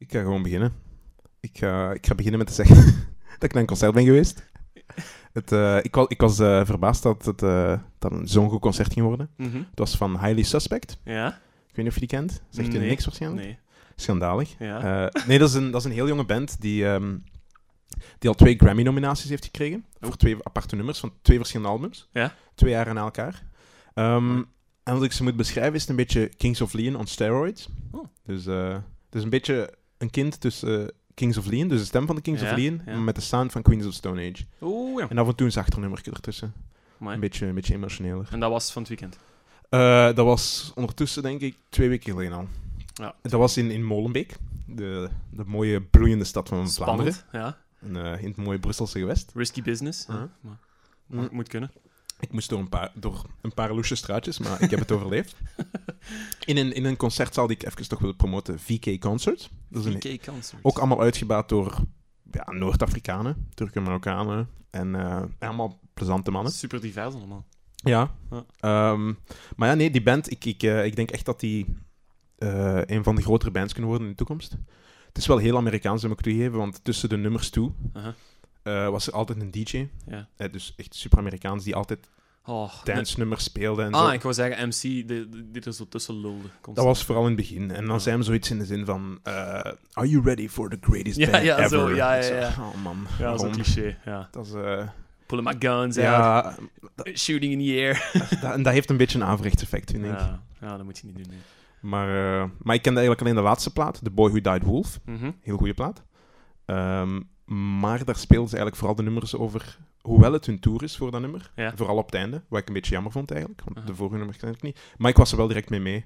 Ik ga gewoon beginnen. Ik ga, ik ga beginnen met te zeggen dat ik naar een concert ben geweest. Het, eh, ik, was, ik was eh, verbaasd dat het dat een zo'n goed concert ging worden. Mhm. Het was van Highly Suspect. Ja? Ik weet niet of je die kent. Zegt je Nee. niks waarschijnlijk? Nee. Schandalig. Ja. Nee, dat is, een, dat is een heel jonge band die, ehm, die al twee Grammy-nominaties heeft gekregen. Voor twee aparte nummers van twee verschillende albums. Ja. Twee jaar na elkaar. Ehm, en wat ik ze moet beschrijven is het een beetje Kings of Leon on steroids. Oh. Dus het is een beetje een kind tussen Kings of Leon, dus de stem van de Kings Ja, of Leon, ja. met de sound van Queens of Stone Age. Oeh, ja. En af en toe een zachter nummertje ertussen. Amai. Een beetje, een beetje emotioneler. En dat was van het weekend. Eh, dat was ondertussen, denk ik, twee weken geleden al. Ja. Dat was in, in Molenbeek, de, de mooie, bloeiende stad van Vlaanderen. Spannend, ja. En, eh, in het mooie Brusselse gewest. Risky business. Uh-huh. ja. Maar, maar het moet kunnen. Ik moest door een paar, door een paar loesje straatjes, maar ik heb het overleefd. In een, in een concertzaal die ik even toch wil promoten, VK Concert. Dat is een, ook allemaal uitgebaat door ja, Noord-Afrikanen, Turken, Marokkanen en eh, allemaal plezante mannen. Super divers allemaal. Ja. Ja. Ehm, maar ja, nee, die band, ik, ik, eh, ik denk echt dat die eh, een van de grotere bands kunnen worden in de toekomst. Het is wel heel Amerikaans, moet ik toegeven, want tussen de nummers toe was er altijd een DJ. Ja. Dus echt super Amerikaans, die altijd Oh, dance-nummers speelde en zo. Ah, ik wou zeggen MC, die, die er zo tussen lulde. Dat was vooral in het begin. En dan zijn we zoiets in de zin van... eh, Are you ready for the greatest Ja, band ja, ever? zo, ja, ja, zo, ja. Oh man, Ja, zo'n cliché. Ja. Dat is... eh, Pulling my guns out. ja, Shooting in the air. dat, en dat heeft een beetje een averechtseffect, vind ik. Ja, ja, dat moet je niet doen. nee. Maar, eh, maar ik kende eigenlijk alleen de laatste plaat, The Boy Who Died Wolf. Mhm. Heel goede plaat. Ehm, maar daar speelden ze eigenlijk vooral de nummers over... Hoewel het hun tour is voor dat nummer. Ja. Vooral op het einde. Wat ik een beetje jammer vond eigenlijk. Want de vorige nummers ken ik niet. Maar ik was er wel direct mee mee.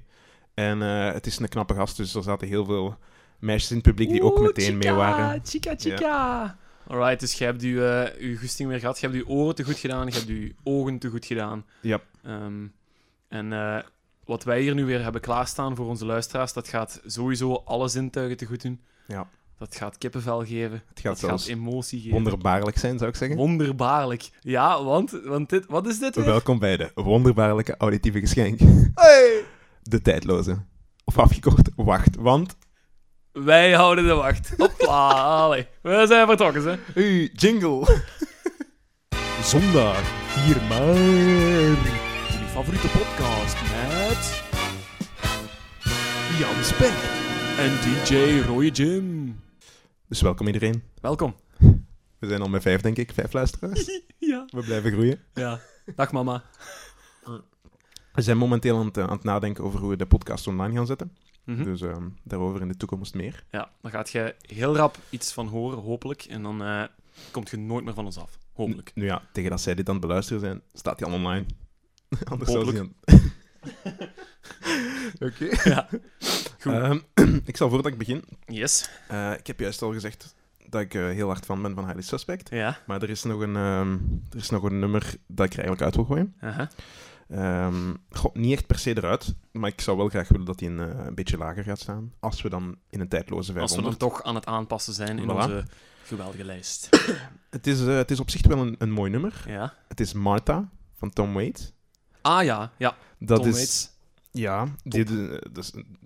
En eh, het is een knappe gast, dus er zaten heel veel meisjes in het publiek die ook meteen mee chica, waren. Chica, chica. Alright, dus jij hebt je, eh, je goesting weer gehad. Je hebt je oren te goed gedaan. Je hebt je ogen te goed gedaan. Ja. Ehm, en eh, wat wij hier nu weer hebben klaarstaan voor onze luisteraars, dat gaat sowieso alle zintuigen te goed doen. Ja. Dat gaat kippenvel geven. Het gaat dat gaat emotie geven. wonderbaarlijk zijn, zou ik zeggen. Wonderbaarlijk. Ja, want, want dit, wat is dit weer? Welkom bij de wonderbaarlijke auditieve geschenk. Hey! De tijdloze. Of afgekort, wacht, want... Wij houden de wacht. Hopla, allee. We zijn vertrokken, hè. Hey, jingle! Zondag 4 maart. Jullie favoriete podcast met... Jan Spek. En DJ Roy Jim. Dus welkom iedereen. Welkom. We zijn al met vijf, denk ik. Vijf luisteraars. Ja. We blijven groeien. Ja. Dag mama. We zijn momenteel aan het, eh, aan het nadenken over hoe we de podcast online gaan zetten. Mhm. Dus ehm, daarover in de toekomst meer. Ja, dan gaat je heel rap iets van horen, hopelijk. En dan eh komt je nooit meer van ons af. Hopelijk. Nu ja, tegen dat zij dit aan het beluisteren zijn, staat hij al online. Anders zou Hopelijk. aan- Oké. Ja. Goed. Ehm, ik zal voordat ik begin... Yes. eh, ik heb juist al gezegd dat ik eh, heel hard fan ben van Highly Suspect. Ja. Maar er is nog een, ehm, er is nog een nummer dat ik er eigenlijk uit wil gooien. Aha. Ehm, niet echt per se eruit, maar ik zou wel graag willen dat hij een, eh, een beetje lager gaat staan. Als we dan in een tijdloze 500... Als we dan toch aan het aanpassen zijn in Voilà. onze geweldige lijst. het, is, het is op zich wel een, een mooi nummer. Ja. Het is Martha van Tom Waits. Ah ja, ja. Dat Tom is... Waits. Ja, die, de- dat is een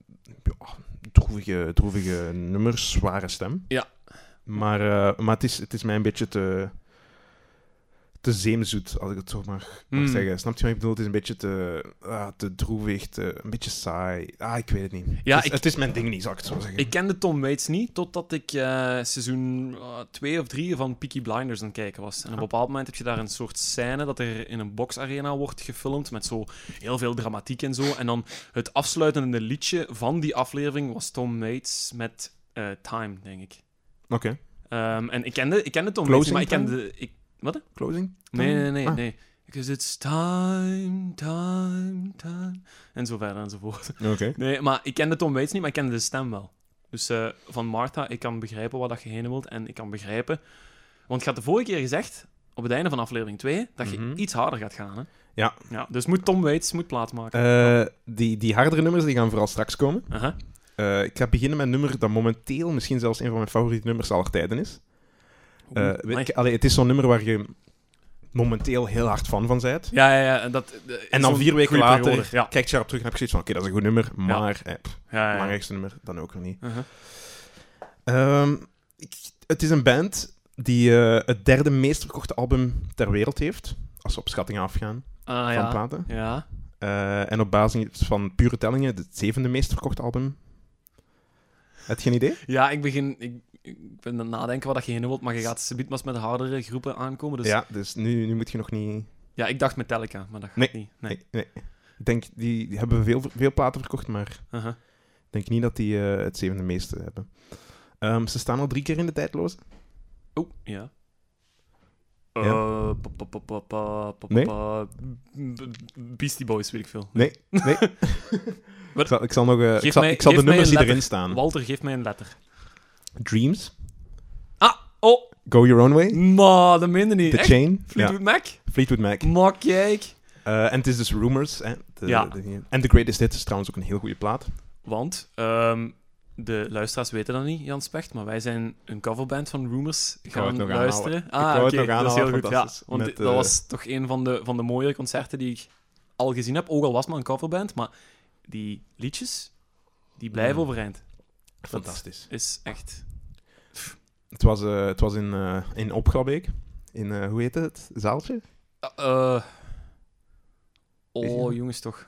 ja, droevige, droevige nummer, zware stem. Ja. Maar, eh, maar het, is, het is mij een beetje te, te zeemzoet, als ik het zo mag, mag Mm. zeggen. Snap je wat ik bedoel? Het is een beetje te, ah, te droevig, te, een beetje saai. Ah, ik weet het niet. Ja, het, is, ik- het is mijn ding niet, zou ik het zo zeggen. Ik kende Tom Waits niet, totdat ik eh, seizoen 2 of 3 van Peaky Blinders aan het kijken was. En op een Ah. bepaald moment heb je daar een soort scène dat er in een boxarena wordt gefilmd, met zo heel veel dramatiek en zo. En dan het afsluitende liedje van die aflevering was Tom Waits met eh, Time, denk ik. Oké, Ehm, en ik kende, ik kende Tom Waits, maar ik kende... Ik, wat? closing? Nee, nee, nee, Ah. nee. Because it's time, time, time. En zo verder enzovoort. Oké. Nee, maar ik kende Tom Waits niet, maar ik kende de stem wel. Dus eh, van Martha, ik kan begrijpen waar dat je heen wilt. En ik kan begrijpen... Want je had de vorige keer gezegd, op het einde van aflevering 2, dat je Mhm. iets harder gaat gaan. Hè? Ja. ja. Dus moet Tom Waits moet plaats maken. Eh, die, die hardere nummers die gaan vooral straks komen. Eh, ik ga beginnen met een nummer dat momenteel misschien zelfs een van mijn favoriete nummers aller tijden is. Eh, weet allee, het is zo'n nummer waar je momenteel heel hard fan van bent. Ja, ja, ja. En, dat, eh, En dan vier weken later periode. Ja. kijk je daarop terug en heb je zoiets van, oké, dat is een goed nummer, maar eh, pff, Ja, ja, ja. belangrijkste nummer dan ook nog niet. Uh-huh. Ehm, ik, het is een band die eh, het derde meest verkochte album ter wereld heeft. Als we op schattingen afgaan Ah van ja. platen. Ja. Eh, en op basis van pure tellingen het zevende meest verkochte album. Heb je een idee? Ja, ik begin... Ik, ik ben aan het nadenken wat je heen wilt, maar je gaat subiet maar met hardere groepen aankomen. Dus ja, Ja, dus nu, nu moet je nog niet... ik dacht Metallica, maar dat gaat Nee. niet. Nee. Nee, nee. Ik denk, die, die hebben veel, veel platen verkocht, maar Uh-huh. ik denk niet dat die eh, het zevende meeste hebben. Ehm, ze staan al drie keer in de tijdloze. Oh, ja. Ja. Nee? Beastie Boys, weet ik veel. Nee, nee. Ik, zal, ik zal nog... eh, ik zal, mij- ik zal de nummers die erin staan. Walter, geef mij een letter. Dreams, Ah, oh, Go Your Own Way, maar dat meende niet. The Echt? Chain, Fleetwood Mac? Fleetwood Mac. Maar kijk. Eh, en het is dus Rumors. Ja. en The Greatest Hits is trouwens ook een heel goede plaat. Want, ehm, de luisteraars weten dat niet, Jan Specht, maar wij zijn een coverband van Rumors gaan luisteren. Ah, het oké, nog dat is heel goed. Ja, want Met, dat eh, was toch een van de, van de mooiere concerten die ik al gezien heb. Ook al was het maar een coverband, maar die liedjes, die blijven Mm. overeind. Fantastisch. Is echt... Het was, eh, het was in, eh in Opgrabeek. In, eh, hoe heet het? Zaaltje? Ah, eh. Oh, jongens toch.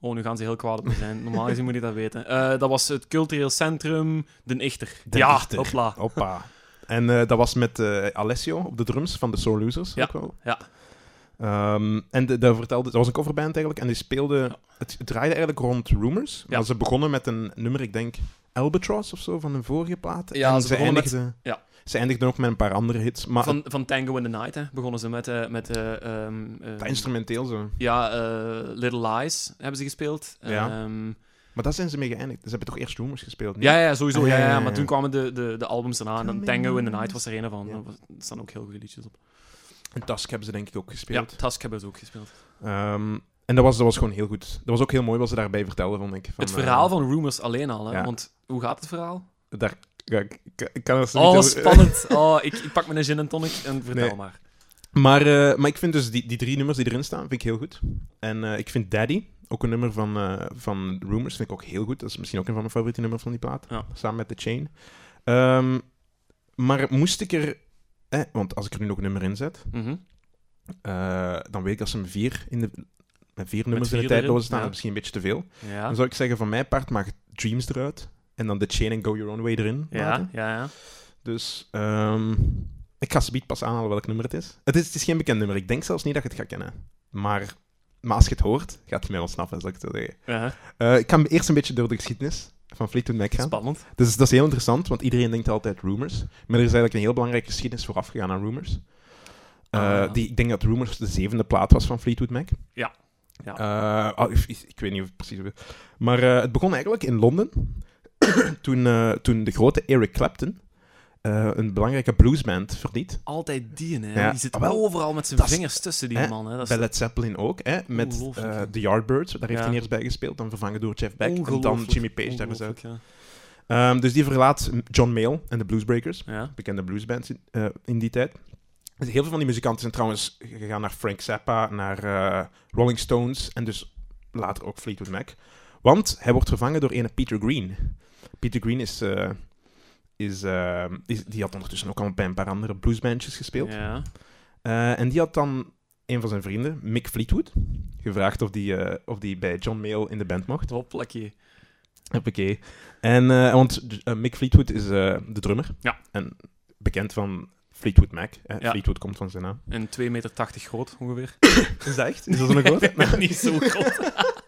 Oh, nu gaan ze heel kwaad op me zijn. Normaal gezien moet je dat weten. Eh, dat was het cultureel centrum De Ichter. De ja, Ichter. hopla. Hoppa. En eh, dat was met eh, Alessio op de drums van de Soul Losers. Ja, Ook wel. ja. Ehm, en de, dat, vertelde, dat was een coverband eigenlijk. En die speelde... Het, het draaide eigenlijk rond Rumors. Ja. Maar ze begonnen met een nummer, ik denk... Albatross of zo, van een vorige plaat. Ja, en ze ze, begonnen met- eindigden, ja. ze eindigden ook met een paar andere hits. Maar Van, van Tango in the Night hè, begonnen ze met... eh, met het, ehm, instrumenteel zo. ja, eh, Little Lies hebben ze gespeeld. Ja. Ehm, Maar daar zijn ze mee geëindigd. Ze hebben toch eerst Rumors gespeeld? ja, ja, sowieso. Ah, ja, ja, ja, ja, maar ja. toen kwamen de, de, de albums daarna. En dan Tango in the. Night was er een van. Ja. Er staan ook heel goede liedjes op. En Tusk hebben ze denk ik ook Ja, gespeeld. Tusk hebben ze ook gespeeld. En dat was, dat was gewoon heel goed. Dat was ook heel mooi wat ze daarbij vertelden, vond ik. Van, het verhaal van Rumors alleen al. Hè? ja. Want hoe gaat het verhaal? Daar, ja, ik, kan er zo Oh, over- spannend. Oh, ik, ik pak mijn gin en tonic en vertel Nee. maar. Maar, eh, maar ik vind dus die, die drie nummers die erin staan, vind ik heel goed. En eh, ik vind Daddy, ook een nummer van, eh, van Rumors, vind ik ook heel goed. Dat is misschien ook een van mijn favoriete nummers van die plaat. Ja. Samen met The Chain. Ehm, maar moest ik er... Eh, want als ik er nu nog een nummer in zet, Mhm. dan weet ik dat ze met vier, in de, met vier nummers vier in de tijdloze staan. ja. Misschien een beetje te veel. Ja. Dan zou ik zeggen, van mijn part mag Dreams eruit. En dan The Chain en Go Your Own Way erin. Ja, laten. ja, ja. Dus ehm, ik ga subiet pas aanhalen welk nummer het is. Het, is. het is geen bekend nummer. Ik denk zelfs niet dat je het gaat kennen. Maar, maar als je het hoort, gaat het mij ontsnappen, zal ik het zeggen. Ja, Eh, ik ga eerst een beetje door de geschiedenis van Fleetwood Mac gaan. Spannend. Dus dat is heel interessant, want iedereen denkt altijd Rumors. Maar er is eigenlijk een heel belangrijke geschiedenis vooraf gegaan aan Rumors. Eh, Ah, die, ik denk dat Rumors de zevende plaat was van Fleetwood Mac. Ja. Ja. Eh, oh, ik, ik weet niet of precies. Maar het begon eigenlijk in Londen. toen, eh, toen de grote Eric Clapton eh, een belangrijke bluesband verliet. Altijd die, hè. Ja. Die zit Ah, wel, overal met zijn vingers tussen die hè, man. Hè. Dat is Bij Led Zeppelin ook, hè, met ja. The Yardbirds. Daar heeft Ja. hij eerst bij gespeeld, dan vervangen door Jeff Beck. En dan Jimmy Page daar uit. ja. Ehm, dus die verlaat John Mayall en de Bluesbreakers. Bekende bluesbands in, in die tijd. Dus heel veel van die muzikanten zijn trouwens gegaan naar Frank Zappa, naar Rolling Stones en dus later ook Fleetwood Mac. Want hij wordt vervangen door ene Peter Green. Peter Green is, eh, is, eh, is- die had ondertussen ook al bij een paar andere bluesbandjes gespeeld. Ja. Eh, en die had dan een van zijn vrienden, Mick Fleetwood, gevraagd of die, of die bij John Mayall in de band mocht. Hoppakee. Hoppakee. En, eh, want Mick Fleetwood is de drummer. Ja. En bekend van Fleetwood Mac. Hè? Ja. Fleetwood komt van zijn naam. En 2,80 meter groot, ongeveer. Is dat echt? Is dat zo'n groot? Niet zo groot.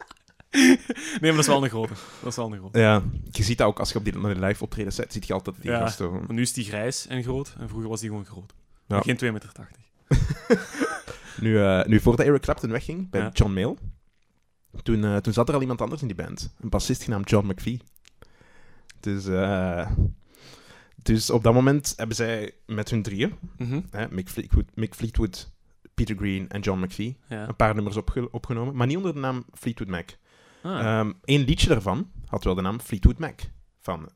nee, maar dat is wel een grote. Dat is wel een grote. ja, je ziet dat ook als je op die, naar de live optreden zet, ziet je altijd die Ja. gasten. Maar nu is die grijs en groot. En vroeger was die gewoon groot. Ja. Geen 2,80 meter. Nu, eh, nu voordat Eric Clapton wegging bij Ja. John Mayall, toen, eh, toen zat er al iemand anders in die band. Een bassist genaamd John McVie. Dus, eh, dus op dat moment hebben zij met hun drieën, Mhm. hè, Mick, Fleetwood, Mick Fleetwood, Peter Green en John McVie, Ja. een paar nummers opge- opgenomen, maar niet onder de naam Fleetwood Mac. Ah. Eén liedje daarvan had wel de naam Fleetwood Mac. Van,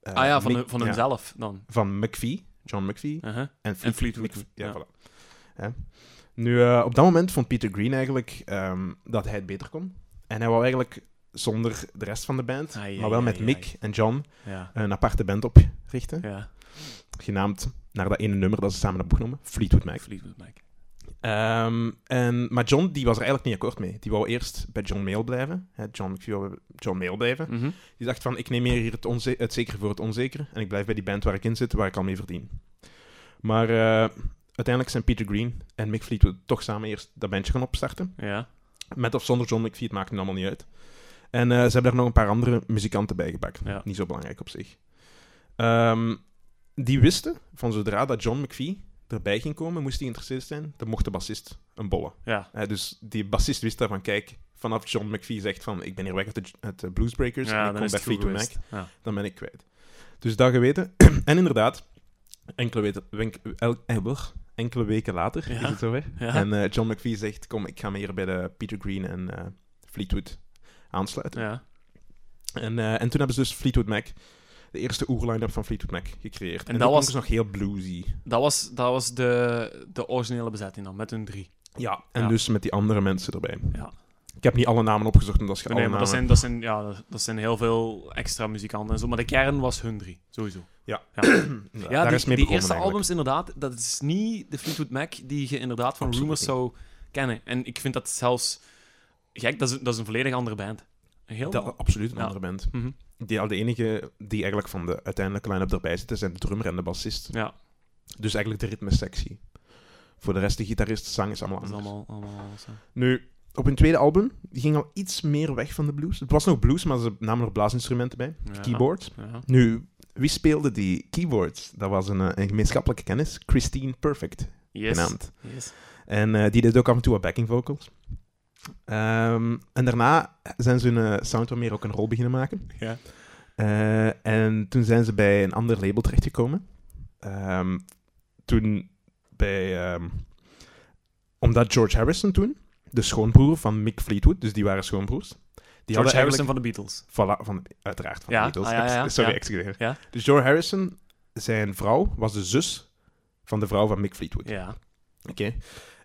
eh, ah ja, van, Mick- van ja, hunzelf dan. van McVie, John McVie. Uh-huh. En, Fleet- Fleetwood, Mick- ja. ja, voilà. Nu, eh, op dat moment vond Peter Green eigenlijk ehm, dat hij het beter kon. En hij wou eigenlijk zonder de rest van de band, maar wel met Mick en John een aparte band oprichten. Ja. Genaamd naar dat ene nummer dat ze samen hebben opgenomen, Fleetwood Mac. Fleetwood Mac. Ehm, en, maar John die was er eigenlijk niet akkoord mee. Die wou eerst bij John Mayle blijven. Hè, John McVie wou John Mayle blijven. Mhm. Die dacht van, ik neem meer hier het, het zekere voor het onzekere. En ik blijf bij die band waar ik in zit, waar ik al mee verdien. Maar eh, uiteindelijk zijn Peter Green en Mick Fleetwood toch samen eerst dat bandje gaan opstarten. Ja. Met of zonder John McVie, het maakt nu allemaal niet uit. En eh, ze hebben daar nog een paar andere muzikanten bij gepakt. Ja. Niet zo belangrijk op zich. Ehm, die wisten, van zodra dat John McVie erbij ging komen, moest hij geïnteresseerd zijn, dan mocht de bassist een bolle. Ja. Dus die bassist wist daarvan, kijk, vanaf John McVie zegt van, ik ben hier weg uit de, uit de Bluesbreakers en ik kom bij Fleetwood Mac. Ja. dan ben ik kwijt. Dus dat geweten. en inderdaad, enkele, weten, wenk- el- eh, enkele weken later Ja. is het zover. En eh, John McVie zegt, kom, ik ga me hier bij de Peter Green en eh, Fleetwood aansluiten. Ja. En, en toen hebben ze dus Fleetwood Mac, de eerste oerline-up van Fleetwood Mac, gecreëerd. En, dat die was- was nog heel bluesy. Dat was, dat was de, de originele bezetting dan, met hun drie. Ja, en Ja. dus met die andere mensen erbij. Ja. Ik heb niet alle namen opgezocht, omdat je Nee, alle maar dat namen... zijn, dat, zijn, ja, dat- dat zijn heel veel extra muzikanten en zo. Maar de kern was hun drie, sowieso. Ja, Ja, daar die, is mee die begonnen eerste eigenlijk. albums inderdaad, dat is niet de Fleetwood Mac die je inderdaad van Absoluut Rumors niet. zou kennen. En ik vind dat zelfs gek, dat is, dat is een volledig andere band. Heel... Dat, absoluut een Ja. andere band. Mhm. Die, al de enige die eigenlijk van de uiteindelijke line-up erbij zitten, zijn de drummer en de bassist. Ja, Dus eigenlijk de ritmesectie. Voor de rest, de gitarist, zang is allemaal dat is anders. allemaal... allemaal. Nu, op hun tweede album, die ging al iets meer weg van de blues. Het was nog blues, maar ze namen er blaasinstrumenten bij. Ja. Keyboard. Ja. Nu, wie speelde die keyboards? Dat was een, eh, een gemeenschappelijke kennis. Christine Perfect, Yes. genaamd. Yes. En eh, die deed ook af en toe wat backing vocals. Ehm, en daarna zijn ze hun eh, sound wat meer ook een rol beginnen maken. Ja. Eh, en toen zijn ze bij een ander label terechtgekomen. Ehm, toen bij... ehm, omdat George Harrison toen, de schoonbroer van Mick Fleetwood, dus die waren schoonbroers. Die George Harrison van de Beatles. Voilà, van, uiteraard van Ja, de Beatles. ah, ja, ja, Ex- Sorry, excuseer. Ja. Dus George Harrison, zijn vrouw, was de zus van de vrouw van Mick Fleetwood. Ja. Oké.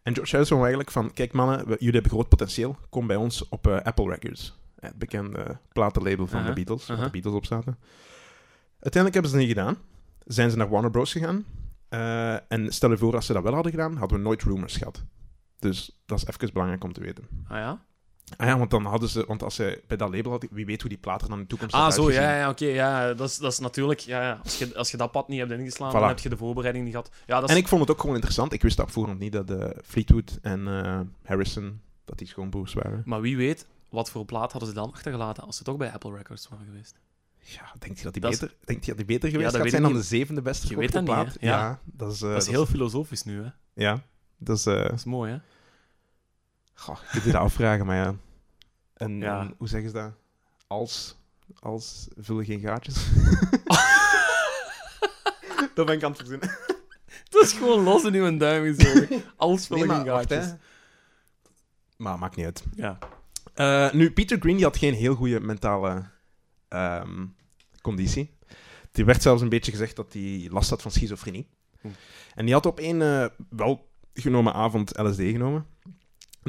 En George Harrison eigenlijk van, kijk mannen, we- jullie hebben groot potentieel, kom bij ons op eh, Apple Records. Het bekende platenlabel van Uh-huh, de Beatles, waar uh-huh. de Beatles op zaten. Uiteindelijk hebben ze dat niet gedaan. Zijn ze naar Warner Bros. gegaan. Eh, en stel je voor, als ze dat wel hadden gedaan, hadden we nooit Rumors gehad. Dus dat is even belangrijk om te weten. Ah ja? Ah ja, want dan hadden ze, want als ze bij dat label hadden, wie weet hoe die plaat er dan in de toekomst Ah, zo, ja, ja oké. ja, dat, is, dat is natuurlijk... Ja, ja. Als, je, als je dat pad niet hebt ingeslaan, Voilà. dan heb je de voorbereiding niet gehad. Ja, dat is... En ik vond het ook gewoon interessant. Ik wist dat voorhand niet dat eh, Fleetwood en eh, Harrison, dat die schoonbroers waren. Maar wie weet, wat voor plaat hadden ze dan achtergelaten als ze toch bij Apple Records waren geweest? Ja, denkt hij dat die Dat is- beter, denkt hij dat die beter geweest dat gaat zijn dan niet. de zevende beste Je weet verkochte dat niet, plaat? hè? Ja. dat is... eh, dat is heel filosofisch nu, hè. Ja, dat is... Dat is mooi, hè. Goh, je kunt je dat afvragen, maar ja. En, Ja. en hoe zeggen ze dat? Als... Als vullen geen gaatjes. dat ben ik aan het verzinnen. Dat is gewoon los in uw duim gezogen. Nee, vullen wacht, gaatjes. Maar maakt niet uit. Ja. Eh, nu, Peter Green die had geen heel goede mentale ehm, conditie. Die werd zelfs een beetje gezegd dat hij last had van schizofrenie. Hm. En die had op één eh, wel genomen avond LSD genomen.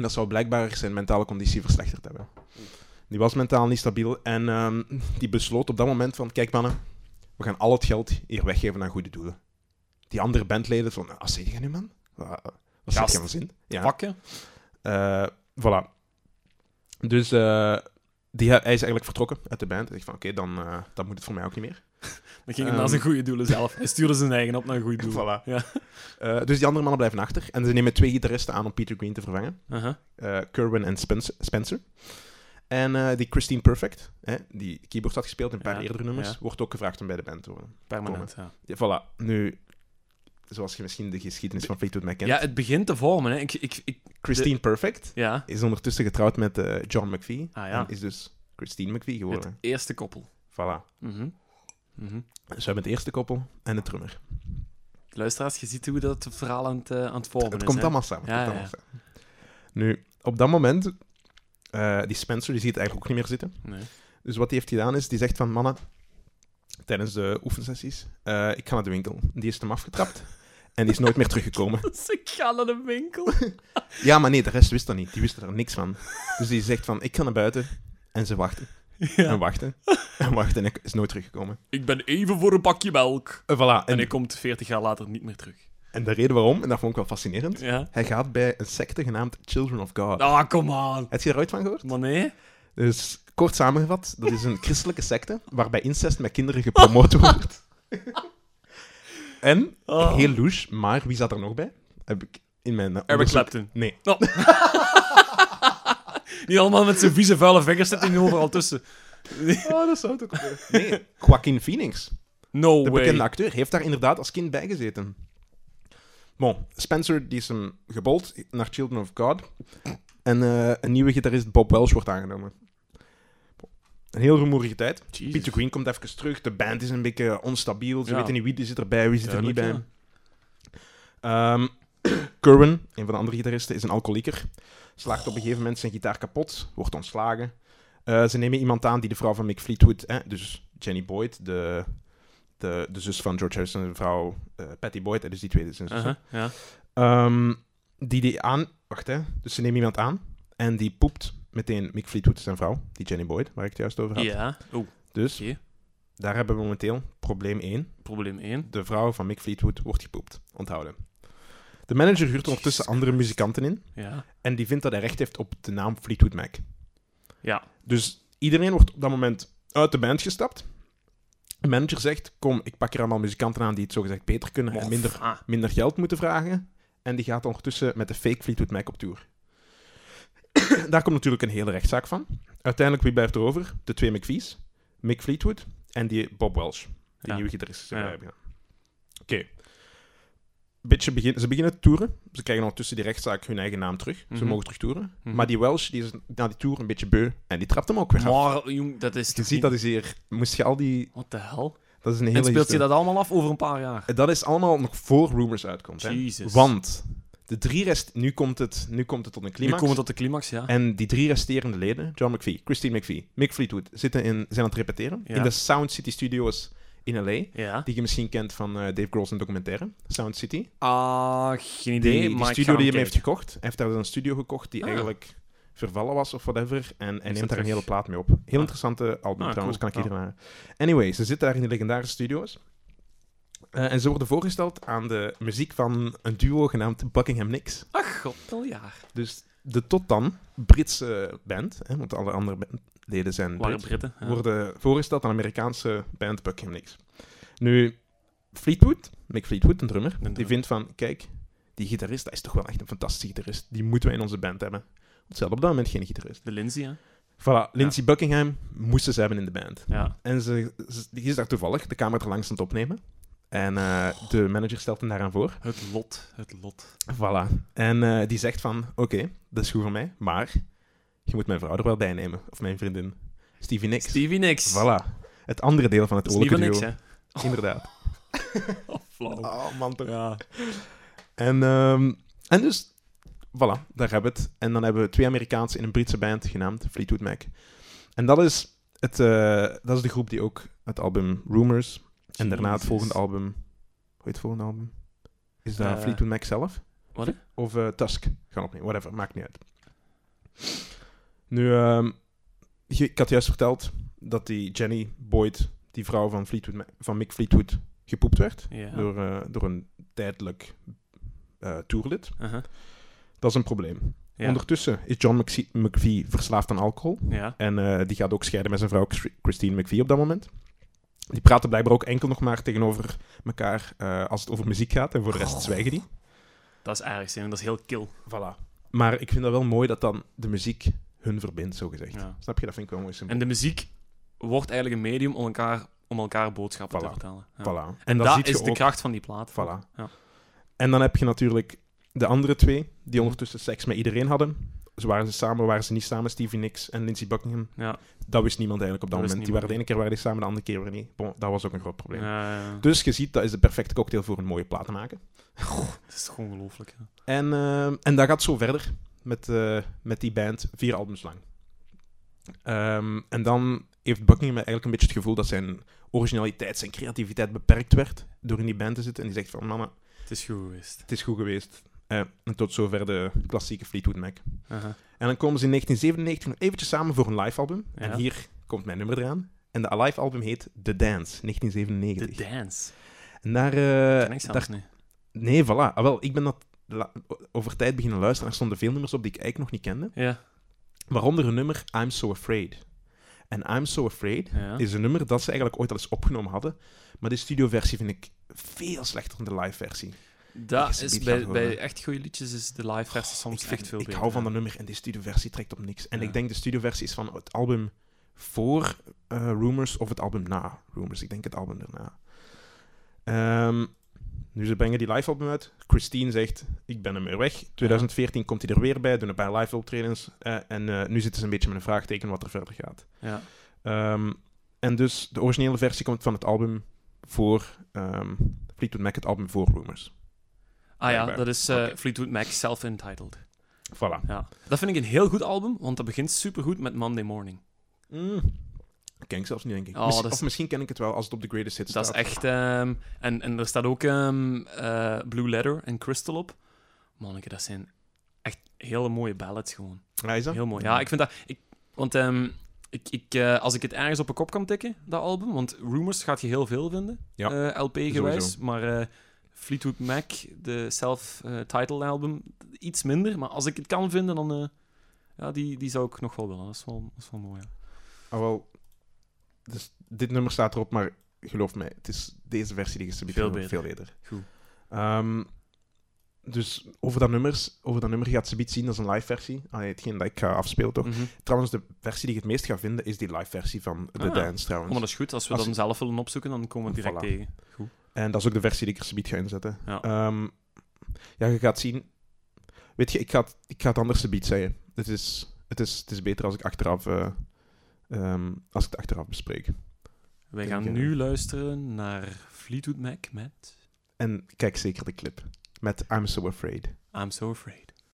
En dat zou blijkbaar zijn mentale conditie verslechterd hebben. Die was mentaal niet stabiel en ehm, die besloot op dat moment van, kijk mannen, we gaan al het geld hier weggeven aan goede doelen. Die andere bandleden van, wat zeg je nu man? Wat, wat zeg je aan zin? Ja. Pakken. Eh, voilà. Dus eh, die, hij is eigenlijk vertrokken uit de band. Hij zegt van, oké, dan, eh, dan moet het voor mij ook niet meer. Dan ging hij Ehm. naar zijn goede doelen zelf. Hij stuurde zijn eigen op naar een goede doel. Voilà. Ja. Eh, dus die andere mannen blijven achter. En ze nemen twee gitaristen aan om Peter Green te vervangen. Uh-huh. Eh Kerwin en Spencer. Spencer. En die Christine Perfect, hè, die keyboard had gespeeld in een paar Ja, eerdere nummers, ja. wordt ook gevraagd om bij de band te horen. Permanent, ja. Ja, voilà. Nu, zoals je misschien de geschiedenis van Fleetwood Mac kent. Ja, het begint te vormen, hè. Ik, ik, ik, Christine Perfect ja, is ondertussen getrouwd met eh, John McVie. Ah, ja. En is dus Christine McVie het geworden. eerste koppel. Voilà. Mhm. Mhm. Dus we hebben het eerste koppel en de drummer. Luisteraars, je ziet hoe dat verhaal aan het, eh, aan het vormen Het is. komt hè. allemaal samen. het Ja, komt ja, allemaal samen. Nu, op dat moment, eh, die Spencer, die ziet het eigenlijk ook niet meer zitten. Nee. Dus wat hij heeft gedaan is, die zegt van, mannen, tijdens de oefensessies, ik ga naar de winkel. Die is hem afgetrapt en die is nooit meer teruggekomen. Dus ik ga naar de winkel. Ja, maar nee, de rest wist dat niet. Die wisten er niks van. Dus die zegt van, ik ga naar buiten En ze wachten. Ja. En wachten. En wachten. En hij is nooit teruggekomen. Ik ben even voor een pakje melk. En voilà. En En, hij komt 40 jaar later niet meer terug. en de reden waarom, en dat vond ik wel fascinerend, Ja. hij gaat bij een secte genaamd Children of God. Ah, kom aan. Heb je er ooit van gehoord? Maar nee. Dus kort samengevat, dat is een christelijke secte waarbij incest met kinderen gepromoot wordt. En, Ah. heel louche, maar wie zat er nog bij? Heb ik in mijn... Eric Clapton. Nee. Die allemaal met zijn vieze, vuile vingers zitten overal tussen. Oh, dat zou het ook wel. Nee, Joaquin Phoenix, No de way. bekende acteur, heeft daar inderdaad als kind bij gezeten. Bon, Spencer die is hem gebold naar Children of God. En eh, een nieuwe gitarist, Bob Welsh, wordt aangenomen. Een heel rumoerige tijd. Jesus. Peter Green komt even terug. De band is een beetje onstabiel. Ze Ja. weten niet wie zit erbij, wie zit er niet bij. Duidelijk, Ehm Curran, een van de andere gitaristen, is een alcoholieker. Slaagt op een gegeven moment zijn gitaar kapot, wordt ontslagen. Eh, ze nemen iemand aan die de vrouw van Mick Fleetwood, dus Jenny Boyd, de, de, de zus van George Harrison, de vrouw eh, Patty Boyd, hè, dus die tweede zijn zus. Ja. Ehm, die die aan... Wacht, hè. Dus ze nemen iemand aan en die poept meteen Mick Fleetwood, zijn vrouw, die Jenny Boyd, waar ik het juist over had. Ja. Dus daar hebben we momenteel probleem 1. Probleem 1. De vrouw van Mick Fleetwood wordt gepoept. Onthouden. De manager huurt ondertussen andere muzikanten in. Ja. En die vindt dat hij recht heeft op de naam Fleetwood Mac. Ja. Dus iedereen wordt op dat moment uit de band gestapt. De manager zegt, kom, ik pak er allemaal muzikanten aan die het zogezegd beter kunnen en minder, Ah, minder geld moeten vragen. En die gaat ondertussen met de fake Fleetwood Mac op tour. Daar komt natuurlijk een hele rechtszaak van. Uiteindelijk, wie blijft er over? De twee McVie's. Mick Fleetwood en die Bob Welsh. Die Ja. nieuwe gitarist. Ja. Oké. Beetje begin, ze beginnen te toeren. Ze krijgen ondertussen die rechtszaak hun eigen naam terug. Ze Mhm. mogen terug toeren. Mhm. Maar die Welsh die is na die tour een beetje beu. En die trapt hem ook weer af. maar, jong, dat is Je ziet, dat is hier... Moest je al die... What the hell? Dat is een hele En speelt je dat allemaal af over een paar jaar? Dat is allemaal nog voor Rumors uitkomt. Hè? Jesus. Want de drie rest... Nu komt het, nu komt het tot een Nu climax. komen we tot de climax, ja. En die drie resterende leden, John McVie, Christine McVie, Mick Fleetwood, zitten in, zijn aan het repeteren Ja. in de Sound City Studios in L.A., Ja. die je misschien kent van eh, Dave Grohl's documentaire, Sound City. Ah, geen Die, idee. die maar ik studio die hem heeft gekocht, hij heeft daar een studio gekocht die Ah. eigenlijk vervallen was of whatever, en hij het neemt daar een hele plaat mee op. Heel Ah. interessante album Ah, trouwens, cool. kan ik iedereen. Anyway, ze zitten daar in die legendarische studio's. Eh, en ze worden voorgesteld aan de muziek van een duo genaamd Buckingham Nicks. Ach, god, al jaar. Dus de tot dan Britse band, hè, want alle andere bandleden zijn Brits, Britten. Ja. worden voorgesteld aan de Amerikaanse band Buckingham Nicks. Nu, Fleetwood, Mick Fleetwood, een drummer, die drummer. vindt van, kijk, die gitarist, dat is toch wel echt een fantastische gitarist. Die moeten we in onze band hebben. Want ze hadden op dat moment geen gitarist. De Lindsay, hè? Voilà, Lindsey Buckingham moesten ze hebben in de band. Ja. En ze, ze- die is daar toevallig de kamer er langs aan het opnemen. En eh, de manager stelt hem daaraan voor. Het lot, het lot. Voilà. En eh, die zegt van, oké, dat is goed voor mij, maar je moet mijn vrouw er wel bij nemen. Of mijn vriendin. Stevie Nicks. Stevie Nicks. Voilà. Het andere deel van het oorlijke duo. niks, hè? Inderdaad. Oh, flauw. Oh, man toch. Ja. En, ehm, en dus, voilà, daar hebben we het. En dan hebben we twee Amerikaanse in een Britse band genaamd Fleetwood Mac. En dat is, het, eh, dat is de groep die ook het album Rumors en daarna het volgende album... Hoe heet het volgende album? Is dat Eh, Fleetwood Mac zelf? Wat? Of eh, Tusk gaan opnemen. Whatever, maakt niet uit. Nu, ehm, ik had juist verteld dat die Jenny Boyd, die vrouw van, Fleetwood, van Mick Fleetwood, gepoept werd door, eh, door een tijdelijk tourlid. Uh-huh. Dat is een probleem. Ja. Ondertussen is John McVie verslaafd aan alcohol. Ja. En die gaat ook scheiden met zijn vrouw Chris- Christine McVie op dat moment. Die praten blijkbaar ook enkel nog maar tegenover elkaar eh, als het over muziek gaat. En voor de rest Oh. zwijgen die. Dat is erg, hè. dat is heel kill. Voilà. Maar ik vind dat wel mooi dat dan de muziek hun verbindt, zo gezegd. Ja. Snap je? Dat vind ik wel mooi. En de muziek wordt eigenlijk een medium om elkaar, om elkaar boodschappen Voilà. te vertellen. Ja. Voilà. En dat is de kracht van die plaat. Voilà. Ja. En dan heb je natuurlijk de andere twee, die ondertussen seks met iedereen hadden. Ze waren ze samen, waren ze niet samen, Stevie Nicks en Lindsey Buckingham. Ja. Dat wist niemand eigenlijk op dat, Dat moment. Die waren de ene keer waren die samen, de andere keer weer niet. Bon, dat was ook een groot probleem. Ja, ja. Dus je ziet, dat is de perfecte cocktail voor een mooie plaat te maken. Dat is toch ongelooflijk. En, eh, en dat gaat zo verder met, eh, met die band, vier albums lang. Ehm, en dan heeft Buckingham eigenlijk een beetje het gevoel dat zijn originaliteit, zijn creativiteit beperkt werd door in die band te zitten. En die zegt van, mannen, Het is goed geweest. het is goed geweest. Eh, en tot zover de klassieke Fleetwood Mac. Uh-huh. En dan komen ze in 1997 nog eventjes samen voor een live album. Ja. En hier komt mijn nummer eraan. En de live album heet The Dance, 1997. The Dance. En daar... eh, Ken ik daar zelfs niet. nee, voilà. Ah, wel, ik ben dat la- over tijd beginnen luisteren. Er stonden veel nummers op die ik eigenlijk nog niet kende. Ja. Waaronder een nummer I'm So Afraid. En I'm So Afraid ja. is een nummer dat ze eigenlijk ooit al eens opgenomen hadden. Maar de studioversie vind ik veel slechter dan de live versie. Dat is bij, bij echt goede liedjes is de live versie soms ik echt veel ik beter. hou van dat nummer en die studioversie trekt op niks. En Ja. ik denk de studioversie is van het album voor eh, Rumors of het album na Rumors. Ik denk het album daarna. Ehm, nu ze brengen die live album uit. Christine zegt, ik ben hem weer weg. 2014 komt hij er weer bij, doen een paar live optredens. eh, en eh, nu zitten ze een beetje met een vraagteken wat er verder gaat. Ja. Ehm, en dus de originele versie komt van het album voor ehm, Fleetwood Mac, het album voor Rumors. Ah ja, dat is eh. Fleetwood Mac Self-Entitled. Voilà. Ja. Dat vind ik een heel goed album, want dat begint supergoed met Monday Morning. Mm. Ken ik zelfs niet, denk ik. Oh, Misschien- is- Of misschien ken ik het wel als het op de Greatest Hits Dat is staat. echt... ehm, en, en er staat ook ehm, eh, Blue Letter en Crystal op. Manneke, dat zijn echt hele mooie ballads gewoon. Ja, is dat? Heel mooi. Ja, ik vind dat... Ik, want ehm, ik, ik, eh, als ik het ergens op een kop kan tikken, dat album, want Rumors gaat je heel veel vinden, Ja, LP-gewijs. Maar Fleetwood Mac, de self-titled album, iets minder. Maar als ik het kan vinden, dan... eh, ja, die, die zou ik nog wel willen. Dat is wel, dat is wel mooi, ja. Ah, wel, dus dit nummer staat erop, maar geloof mij, het is deze versie die je Veel beter. Veel beter. Goed. Ehm, dus over dat, nummers, over dat nummer gaat ze zien, dat is een live versie. Ah, hetgeen dat ik ga afspelen toch. Mhm. Trouwens, de versie die je het meest gaat vinden is die live versie van The Ah. Dance Oh, maar dat is goed. Als we Als- dat zelf willen opzoeken, dan komen we direct Voilà. tegen. En dat is ook de versie die ik er subiet ga inzetten. Ja. Ehm, ja, je gaat zien. Weet je, ik ga het, ik ga het anders subiet zeggen. Het is, het, is, het is beter als ik achteraf, eh, ehm, als ik het achteraf bespreek. Wij gaan ik, nu luisteren naar Fleetwood Mac met En kijk zeker de clip met I'm So Afraid. I'm So Afraid.